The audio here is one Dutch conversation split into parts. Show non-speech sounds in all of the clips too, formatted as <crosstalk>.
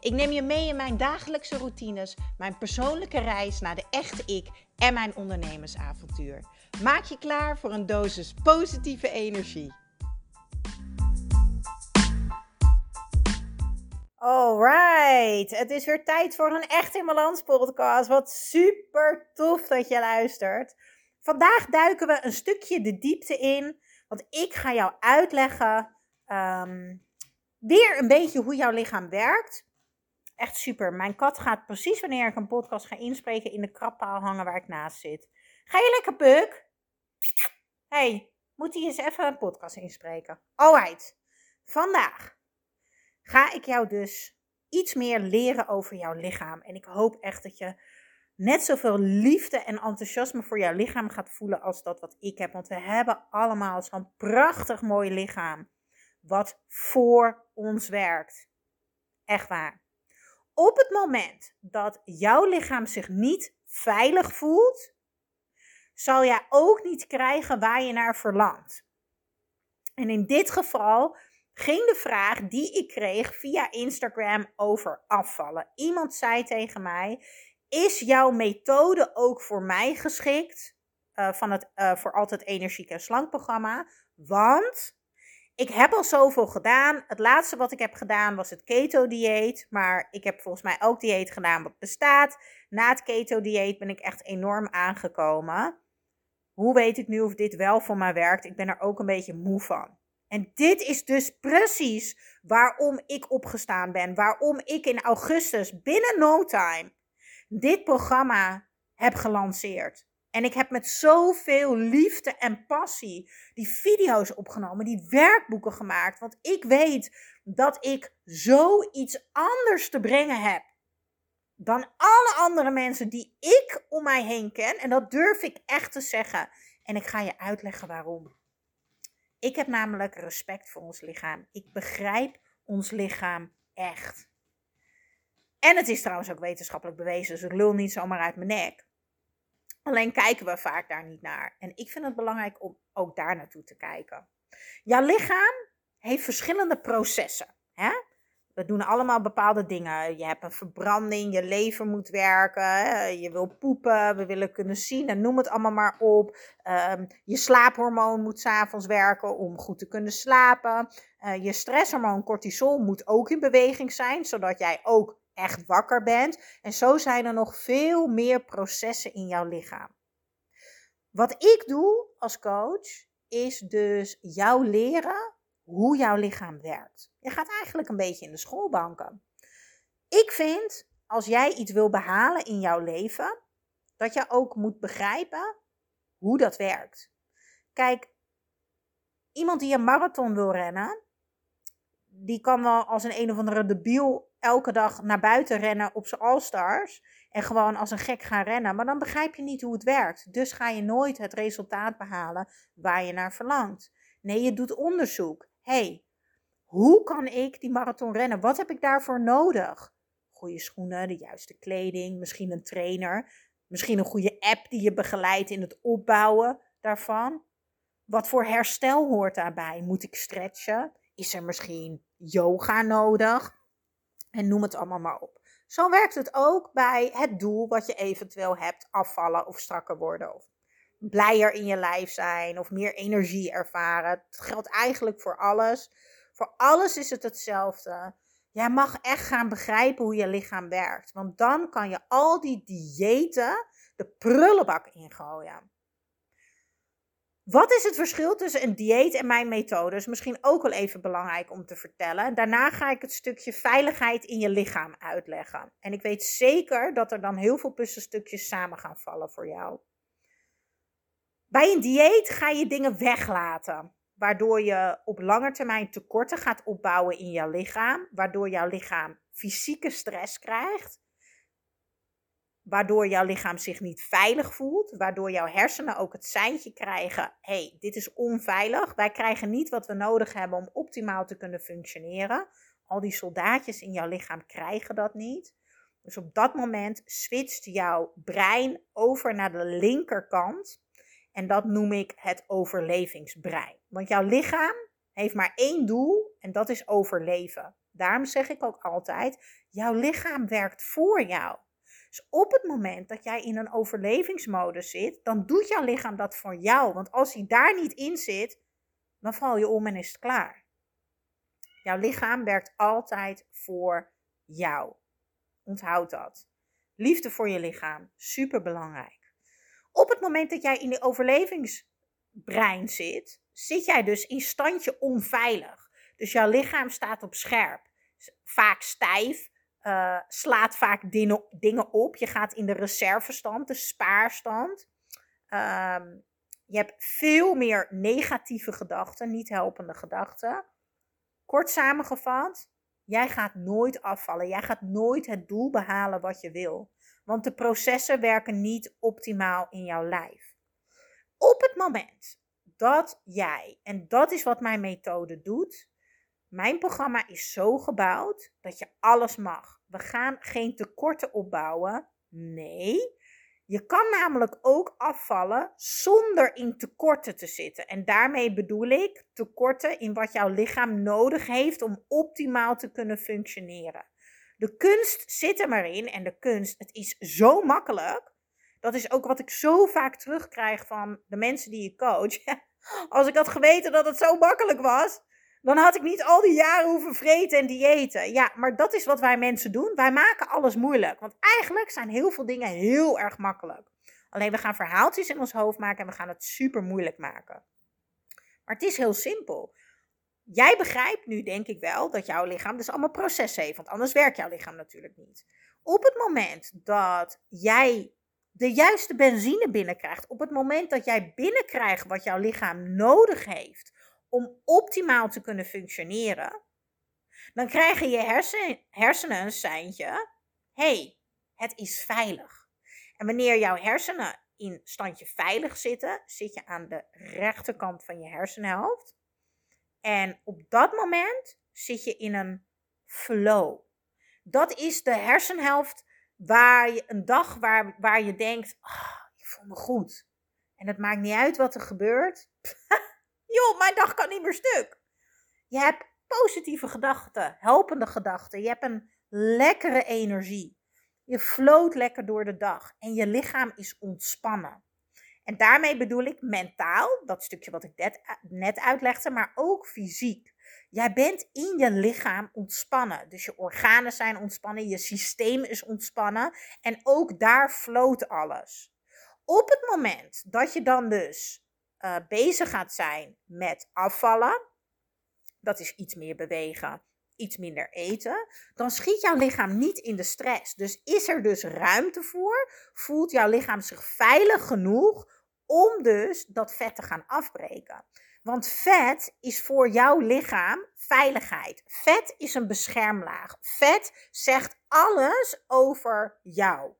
Ik neem je mee in mijn dagelijkse routines, mijn persoonlijke reis naar de echte ik en mijn ondernemersavontuur. Maak je klaar voor een dosis positieve energie. Alright, het is weer tijd voor een Echt in Balans podcast. Wat super tof dat je luistert. Vandaag duiken we een stukje de diepte in, want ik ga jou uitleggen ehm, weer een beetje hoe jouw lichaam werkt. Echt super. Mijn kat gaat precies wanneer ik een podcast ga inspreken in de krappaal hangen waar ik naast zit. Ga je lekker, Puk? hey, moet hij eens even een podcast inspreken? Alright. Vandaag ga ik jou dus iets meer leren over jouw lichaam. En ik hoop echt dat je net zoveel liefde en enthousiasme voor jouw lichaam gaat voelen als dat wat ik heb. Want we hebben allemaal zo'n prachtig mooi lichaam. Wat voor ons werkt. Echt waar. Op het moment dat jouw lichaam zich niet veilig voelt, zal jij ook niet krijgen waar je naar verlangt. En in dit geval ging de vraag die ik kreeg via Instagram over afvallen. Iemand zei tegen mij: Is jouw methode ook voor mij geschikt? Uh, van het uh, voor altijd energiek en slank programma. Want ik heb al zoveel gedaan. Het laatste wat ik heb gedaan was het keto-dieet. Maar ik heb volgens mij ook dieet gedaan wat bestaat. Na het keto-dieet ben ik echt enorm aangekomen. Hoe weet ik nu of dit wel voor mij werkt? Ik ben er ook een beetje moe van. En dit is dus precies waarom ik opgestaan ben. Waarom ik in augustus binnen no time dit programma heb gelanceerd. En ik heb met zoveel liefde en passie die video's opgenomen, die werkboeken gemaakt. Want ik weet dat ik zoiets anders te brengen heb dan alle andere mensen die ik om mij heen ken. En dat durf ik echt te zeggen. En ik ga je uitleggen waarom. Ik heb namelijk respect voor ons lichaam. Ik begrijp ons lichaam echt. En het is trouwens ook wetenschappelijk bewezen, dus ik lul niet zomaar uit mijn nek. Alleen kijken we vaak daar niet naar. En ik vind het belangrijk om ook daar naartoe te kijken. Jouw lichaam heeft verschillende processen. Hè? We doen allemaal bepaalde dingen. Je hebt een verbranding, je lever moet werken, je wil poepen, we willen kunnen zien en noem het allemaal maar op. Um, je slaaphormoon moet s'avonds werken om goed te kunnen slapen. Uh, je stresshormoon cortisol moet ook in beweging zijn, zodat jij ook echt wakker bent. En zo zijn er nog veel meer processen in jouw lichaam. Wat ik doe als coach is dus jou leren hoe jouw lichaam werkt. Je gaat eigenlijk een beetje in de schoolbanken. Ik vind als jij iets wil behalen in jouw leven, dat je ook moet begrijpen hoe dat werkt. Kijk, iemand die een marathon wil rennen, die kan wel als een een of andere debiel elke dag naar buiten rennen op zijn All-Stars. En gewoon als een gek gaan rennen. Maar dan begrijp je niet hoe het werkt. Dus ga je nooit het resultaat behalen waar je naar verlangt. Nee, je doet onderzoek. hey, hoe kan ik die marathon rennen? Wat heb ik daarvoor nodig? Goede schoenen, de juiste kleding, misschien een trainer. Misschien een goede app die je begeleidt in het opbouwen daarvan. Wat voor herstel hoort daarbij? Moet ik stretchen? Is er misschien yoga nodig? En noem het allemaal maar op. Zo werkt het ook bij het doel wat je eventueel hebt, afvallen of strakker worden. Of blijer in je lijf zijn of meer energie ervaren. Het geldt eigenlijk voor alles. Voor alles is het hetzelfde. Jij mag echt gaan begrijpen hoe je lichaam werkt. Want dan kan je al die diëten de prullenbak ingooien. Wat is het verschil tussen een dieet en mijn methode? Is misschien ook wel even belangrijk om te vertellen. Daarna ga ik het stukje veiligheid in je lichaam uitleggen. En ik weet zeker dat er dan heel veel puzzelstukjes samen gaan vallen voor jou. Bij een dieet ga je dingen weglaten, waardoor je op lange termijn tekorten gaat opbouwen in jouw lichaam, waardoor jouw lichaam fysieke stress krijgt waardoor jouw lichaam zich niet veilig voelt, waardoor jouw hersenen ook het seintje krijgen: hey, dit is onveilig. Wij krijgen niet wat we nodig hebben om optimaal te kunnen functioneren. Al die soldaatjes in jouw lichaam krijgen dat niet. Dus op dat moment switcht jouw brein over naar de linkerkant. En dat noem ik het overlevingsbrein. Want jouw lichaam heeft maar één doel en dat is overleven. Daarom zeg ik ook altijd: jouw lichaam werkt voor jou. Dus op het moment dat jij in een overlevingsmodus zit, dan doet jouw lichaam dat voor jou. Want als hij daar niet in zit, dan val je om en is het klaar. Jouw lichaam werkt altijd voor jou. Onthoud dat. Liefde voor je lichaam, super belangrijk. Op het moment dat jij in de overlevingsbrein zit, zit jij dus in standje onveilig. Dus jouw lichaam staat op scherp. Vaak stijf, uh, slaat vaak dingen, dingen op. Je gaat in de reservestand, de spaarstand. Ehm, je hebt veel meer negatieve gedachten, niet helpende gedachten. Kort samengevat, jij gaat nooit afvallen. Jij gaat nooit het doel behalen wat je wil. Want de processen werken niet optimaal in jouw lijf. Op het moment dat jij, en dat is wat mijn methode doet, mijn programma is zo gebouwd dat je alles mag. We gaan geen tekorten opbouwen. Nee. Je kan namelijk ook afvallen zonder in tekorten te zitten. En daarmee bedoel ik tekorten in wat jouw lichaam nodig heeft om optimaal te kunnen functioneren. De kunst zit er maar in. En de kunst, het is zo makkelijk. Dat is ook wat ik zo vaak terugkrijg van de mensen die je coach. <laughs> Als ik had geweten dat het zo makkelijk was, dan had ik niet al die jaren hoeven vreten en diëten. Ja, maar dat is wat wij mensen doen. Wij maken alles moeilijk. Want eigenlijk zijn heel veel dingen heel erg makkelijk. Alleen we gaan verhaaltjes in ons hoofd maken en we gaan het super moeilijk maken. Maar het is heel simpel. Jij begrijpt nu, denk ik wel, dat jouw lichaam dus allemaal processen heeft. Want anders werkt jouw lichaam natuurlijk niet. Op het moment dat jij de juiste benzine binnenkrijgt, op het moment dat jij binnenkrijgt wat jouw lichaam nodig heeft om optimaal te kunnen functioneren, dan krijgen je hersen, hersenen een seintje: hey, het is veilig. En wanneer jouw hersenen in standje veilig zitten, zit je aan de rechterkant van je hersenhelft. En op dat moment zit je in een flow. Dat is de hersenhelft waar je een dag waar, waar je denkt: oh, ik voel me goed. En het maakt niet uit wat er gebeurt. <laughs> joh, mijn dag kan niet meer stuk. Je hebt positieve gedachten, helpende gedachten. Je hebt een lekkere energie. Je floot lekker door de dag en je lichaam is ontspannen. En daarmee bedoel ik mentaal, dat stukje wat ik net, uitlegde, maar ook fysiek. Jij bent in je lichaam ontspannen. Dus je organen zijn ontspannen, je systeem is ontspannen en ook daar floot alles. Op het moment dat je dan dus uh, bezig gaat zijn met afvallen, dat is iets meer bewegen, iets minder eten, dan schiet jouw lichaam niet in de stress. Dus is er dus ruimte voor, voelt jouw lichaam zich veilig genoeg om dus dat vet te gaan afbreken. Want vet is voor jouw lichaam veiligheid. Vet is een beschermlaag. Vet zegt alles over jou.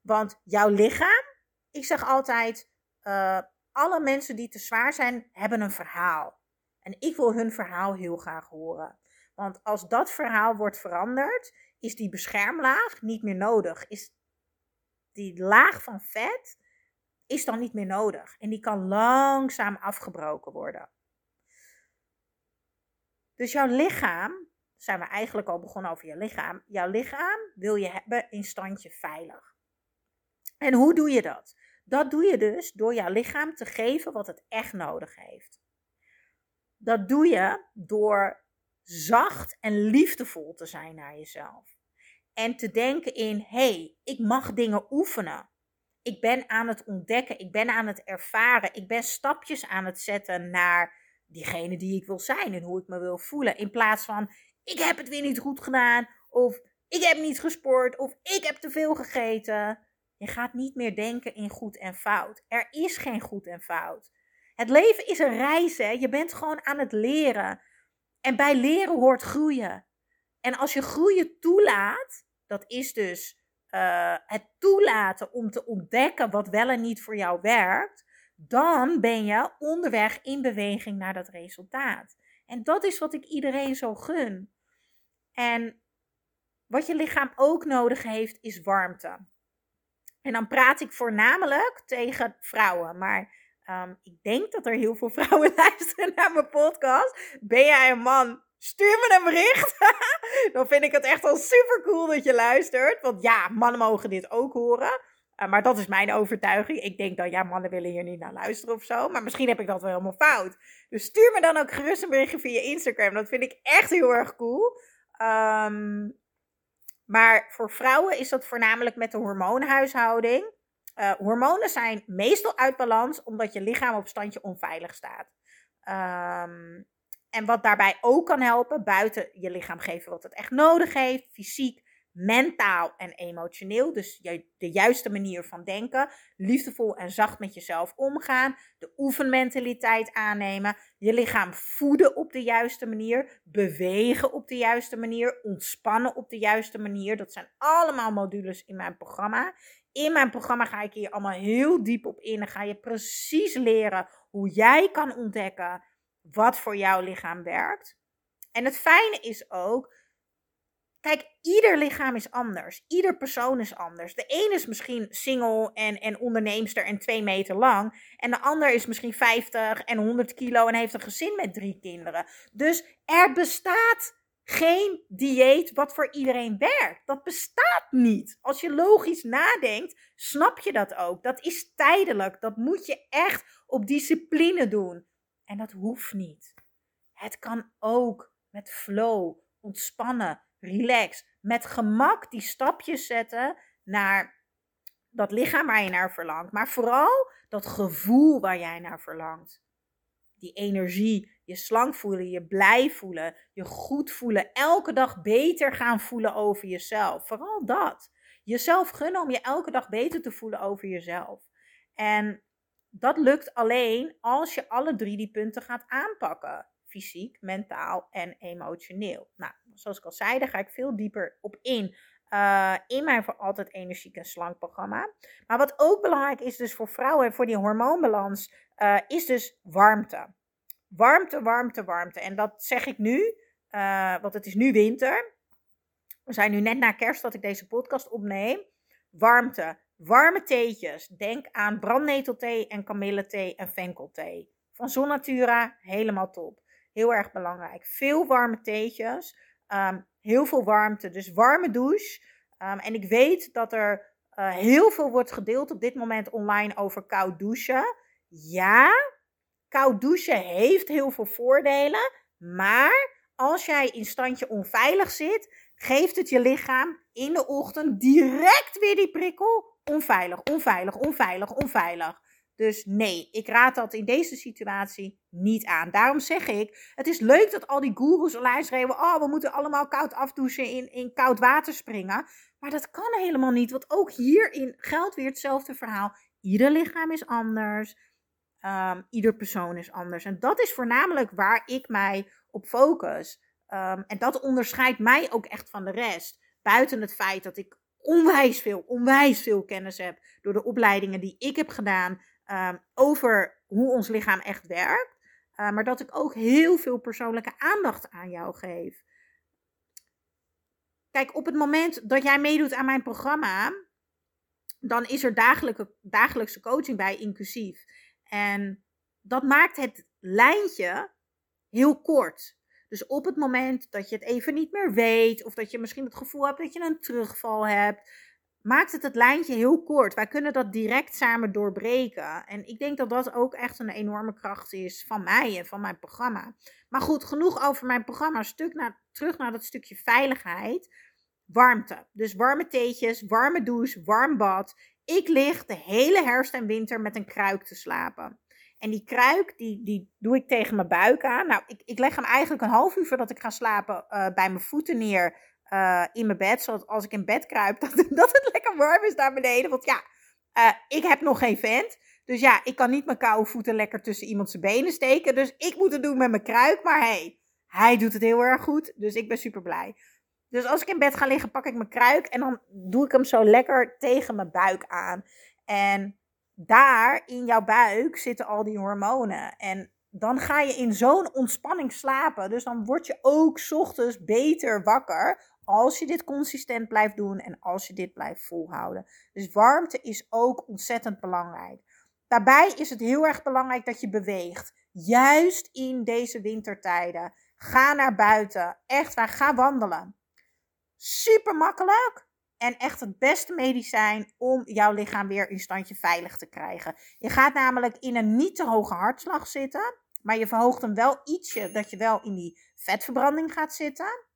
Want jouw lichaam, ik zeg altijd, uh, alle mensen die te zwaar zijn, hebben een verhaal. En ik wil hun verhaal heel graag horen. Want als dat verhaal wordt veranderd, is die beschermlaag niet meer nodig. Is die laag van vet is dan niet meer nodig. En die kan langzaam afgebroken worden. Dus jouw lichaam, zijn we eigenlijk al begonnen over je lichaam. Jouw lichaam wil je hebben in standje veilig. En hoe doe je dat? Dat doe je dus door jouw lichaam te geven wat het echt nodig heeft. Dat doe je door zacht en liefdevol te zijn naar jezelf. En te denken in, hé, hey, ik mag dingen oefenen. Ik ben aan het ontdekken, ik ben aan het ervaren, ik ben stapjes aan het zetten naar diegene die ik wil zijn en hoe ik me wil voelen. In plaats van, ik heb het weer niet goed gedaan, of ik heb niet gesport, of ik heb te veel gegeten. Je gaat niet meer denken in goed en fout. Er is geen goed en fout. Het leven is een reis, hè? Je bent gewoon aan het leren. En bij leren hoort groeien. En als je groeien toelaat, dat is dus eh, het toelaten om te ontdekken wat wel en niet voor jou werkt, dan ben je onderweg in beweging naar dat resultaat. En dat is wat ik iedereen zo gun. En wat je lichaam ook nodig heeft, is warmte. En dan praat ik voornamelijk tegen vrouwen. Maar um, ik denk dat er heel veel <laughs> vrouwen <laughs> luisteren naar mijn podcast. Ben jij een man? Stuur me een bericht. <laughs> dan vind ik het echt al super cool dat je luistert. Want ja, mannen mogen dit ook horen. Uh, maar dat is mijn overtuiging. Ik denk dat ja, mannen willen hier niet naar luisteren of zo. Maar misschien heb ik dat wel helemaal fout. Dus stuur me dan ook gerust een berichtje via Instagram. Dat vind ik echt heel erg cool. Um, maar voor vrouwen is dat voornamelijk met de hormoonhuishouding. Uh, hormonen zijn meestal uit balans omdat je lichaam op standje onveilig staat. Um, en wat daarbij ook kan helpen, buiten je lichaam geven wat het echt nodig heeft, fysiek, mentaal en emotioneel. Dus de juiste manier van denken, liefdevol en zacht met jezelf omgaan, de oefenmentaliteit aannemen, je lichaam voeden op de juiste manier, bewegen op de juiste manier, ontspannen op de juiste manier. Dat zijn allemaal modules in mijn programma. In mijn programma ga ik hier allemaal heel diep op in en ga je precies leren hoe jij kan ontdekken wat voor jouw lichaam werkt. En het fijne is ook Kijk, ieder lichaam is anders. Ieder persoon is anders. De een is misschien single en, en onderneemster en twee meter lang. En de ander is misschien 50 en 100 kilo en heeft een gezin met drie kinderen. Dus er bestaat geen dieet wat voor iedereen werkt. Dat bestaat niet. Als je logisch nadenkt, snap je dat ook. Dat is tijdelijk. Dat moet je echt op discipline doen. En dat hoeft niet. Het kan ook met flow, ontspannen relax, met gemak die stapjes zetten naar dat lichaam waar je naar verlangt. Maar vooral dat gevoel waar jij naar verlangt. Die energie, je slank voelen, je blij voelen, je goed voelen, elke dag beter gaan voelen over jezelf. Vooral dat. Jezelf gunnen om je elke dag beter te voelen over jezelf. En dat lukt alleen als je alle drie die punten gaat aanpakken fysiek, mentaal en emotioneel. Nou, zoals ik al zei, daar ga ik veel dieper op in. Uh, in mijn voor altijd energiek en slank programma. Maar wat ook belangrijk is dus voor vrouwen, voor die hormoonbalans, uh, is dus warmte. Warmte, warmte, warmte. En dat zeg ik nu, uh, want het is nu winter. We zijn nu net na kerst dat ik deze podcast opneem. Warmte, warme theetjes. Denk aan brandnetelthee en kamillethee en venkelthee. Van Zonnatura, helemaal top. Heel erg belangrijk. Veel warme theetjes. Ehm, heel veel warmte. Dus warme douche. Um, en ik weet dat er uh, heel veel wordt gedeeld op dit moment online over koud douchen. Ja, koud douchen heeft heel veel voordelen. Maar als jij in standje onveilig zit, geeft het je lichaam in de ochtend direct weer die prikkel. Onveilig, onveilig, onveilig, onveilig. Dus nee, ik raad dat in deze situatie niet aan. Daarom zeg ik, het is leuk dat al die goeroes online schreeuwen, oh, we moeten allemaal koud afdouchen, in, in koud water springen. Maar dat kan helemaal niet, want ook hierin geldt weer hetzelfde verhaal. Ieder lichaam is anders, um, ieder persoon is anders. En dat is voornamelijk waar ik mij op focus. Um, en dat onderscheidt mij ook echt van de rest. Buiten het feit dat ik onwijs veel, onwijs veel kennis heb door de opleidingen die ik heb gedaan, Ehm, over hoe ons lichaam echt werkt. Uh, maar dat ik ook heel veel persoonlijke aandacht aan jou geef. Kijk, op het moment dat jij meedoet aan mijn programma, dan is er dagelijkse coaching bij inclusief. En dat maakt het lijntje heel kort. Dus op het moment dat je het even niet meer weet, of dat je misschien het gevoel hebt dat je een terugval hebt, maakt het het lijntje heel kort. Wij kunnen dat direct samen doorbreken. En ik denk dat dat ook echt een enorme kracht is van mij en van mijn programma. Maar goed, genoeg over mijn programma. Stuk naar, terug naar dat stukje veiligheid. Warmte. Dus warme theetjes, warme douche, warm bad. Ik lig de hele herfst en winter met een kruik te slapen. En die kruik, die, die doe ik tegen mijn buik aan. Nou, ik, ik leg hem eigenlijk een half uur voordat ik ga slapen uh, bij mijn voeten neer uh, in mijn bed. Zodat als ik in bed kruip, <laughs> dat, dat het lekker warm is daar beneden. Want ja, uh, ik heb nog geen vent. Dus ja, ik kan niet mijn koude voeten lekker tussen iemand zijn benen steken. Dus ik moet het doen met mijn kruik. Maar hey, hij doet het heel erg goed. Dus ik ben super blij. Dus als ik in bed ga liggen, pak ik mijn kruik en dan doe ik hem zo lekker tegen mijn buik aan. En daar in jouw buik zitten al die hormonen. En dan ga je in zo'n ontspanning slapen. Dus dan word je ook ochtends beter wakker. Als je dit consistent blijft doen en als je dit blijft volhouden. Dus warmte is ook ontzettend belangrijk. Daarbij is het heel erg belangrijk dat je beweegt. Juist in deze wintertijden. Ga naar buiten. Echt waar, ga wandelen. Super makkelijk. En echt het beste medicijn om jouw lichaam weer in standje veilig te krijgen. Je gaat namelijk in een niet te hoge hartslag zitten. Maar je verhoogt hem wel ietsje, dat je wel in die vetverbranding gaat zitten.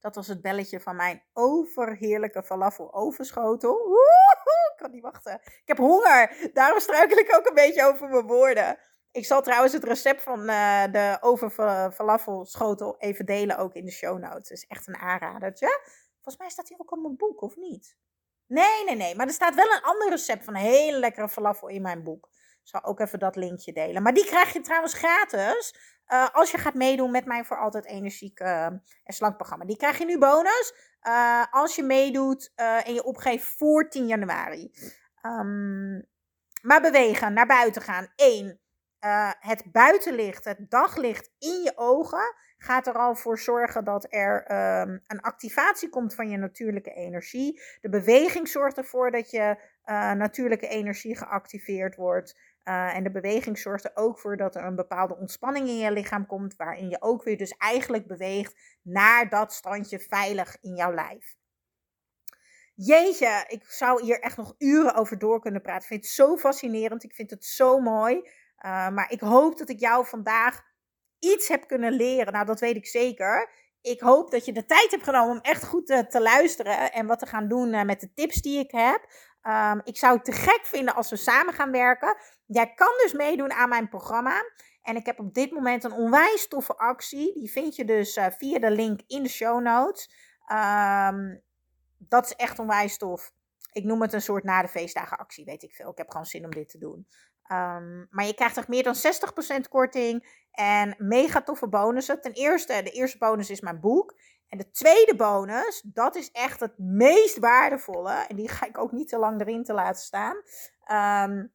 Dat was het belletje van mijn overheerlijke falafel ovenschotel. Woehoe, ik kan niet wachten. Ik heb honger. Daarom struikel ik ook een beetje over mijn woorden. Ik zal trouwens het recept van uh, de over schotel even delen ook in de show notes. Het is echt een aanradertje. Volgens mij staat hij ook op mijn boek, of niet? Nee, nee, nee. Maar er staat wel een ander recept van een hele lekkere falafel in mijn boek. Ik zal ook even dat linkje delen. Maar die krijg je trouwens gratis uh, als je gaat meedoen met mijn voor altijd energiek uh, en slank programma. Die krijg je nu bonus uh, als je meedoet en je opgeeft voor 10 januari. Um, maar bewegen, naar buiten gaan. 1. het buitenlicht, het daglicht in je ogen gaat er al voor zorgen dat er um, een activatie komt van je natuurlijke energie. De beweging zorgt ervoor dat je natuurlijke energie geactiveerd wordt. Uh, en de beweging zorgt er ook voor dat er een bepaalde ontspanning in je lichaam komt, waarin je ook weer dus eigenlijk beweegt naar dat standje veilig in jouw lijf. Jeetje, ik zou hier echt nog uren over door kunnen praten. Ik vind het zo fascinerend, ik vind het zo mooi. Uh, maar ik hoop dat ik jou vandaag iets heb kunnen leren. Nou, dat weet ik zeker. Ik hoop dat je de tijd hebt genomen om echt goed te, te luisteren en wat te gaan doen met de tips die ik heb. Um, ik zou het te gek vinden als we samen gaan werken. Jij kan dus meedoen aan mijn programma. En ik heb op dit moment een onwijs toffe actie. Die vind je dus uh, via de link in de show notes. Um, dat is echt onwijs tof. Ik noem het een soort na de feestdagen actie, weet ik veel. Ik heb gewoon zin om dit te doen. Um, maar je krijgt echt meer dan 60% korting en mega toffe bonussen. Ten eerste, de eerste bonus is mijn boek. En de tweede bonus, dat is echt het meest waardevolle. En die ga ik ook niet te lang erin te laten staan. Um,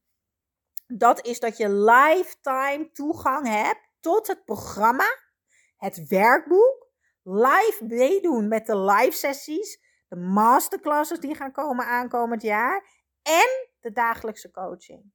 dat is dat je lifetime toegang hebt tot het programma, het werkboek, live meedoen met de live sessies, de masterclasses die gaan komen aankomend jaar en de dagelijkse coaching.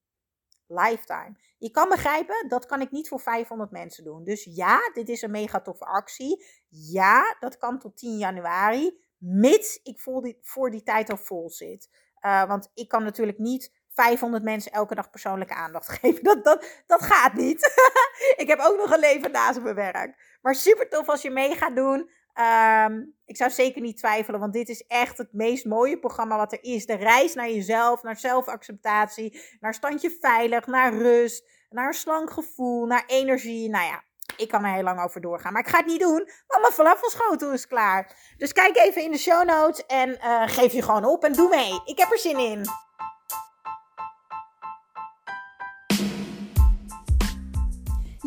Lifetime. Je kan begrijpen, dat kan ik niet voor 500 mensen doen. Dus ja, dit is een mega toffe actie. Ja, dat kan tot 10 januari, mits ik voor die, tijd al vol zit. Uh, want ik kan natuurlijk niet 500 mensen elke dag persoonlijke aandacht <laughs> geven. Dat, dat, dat gaat niet. <laughs> ik heb ook nog een leven naast mijn werk. Maar super tof als je mee gaat doen. Um, ik zou zeker niet twijfelen, want dit is echt het meest mooie programma wat er is. De reis naar jezelf, naar zelfacceptatie, naar standje veilig, naar rust, naar een slank gevoel, naar energie. Nou ja, ik kan er heel lang over doorgaan. Maar ik ga het niet doen, want mijn falafelschotel is klaar. Dus kijk even in de show notes en uh, geef je gewoon op en doe mee. Ik heb er zin in.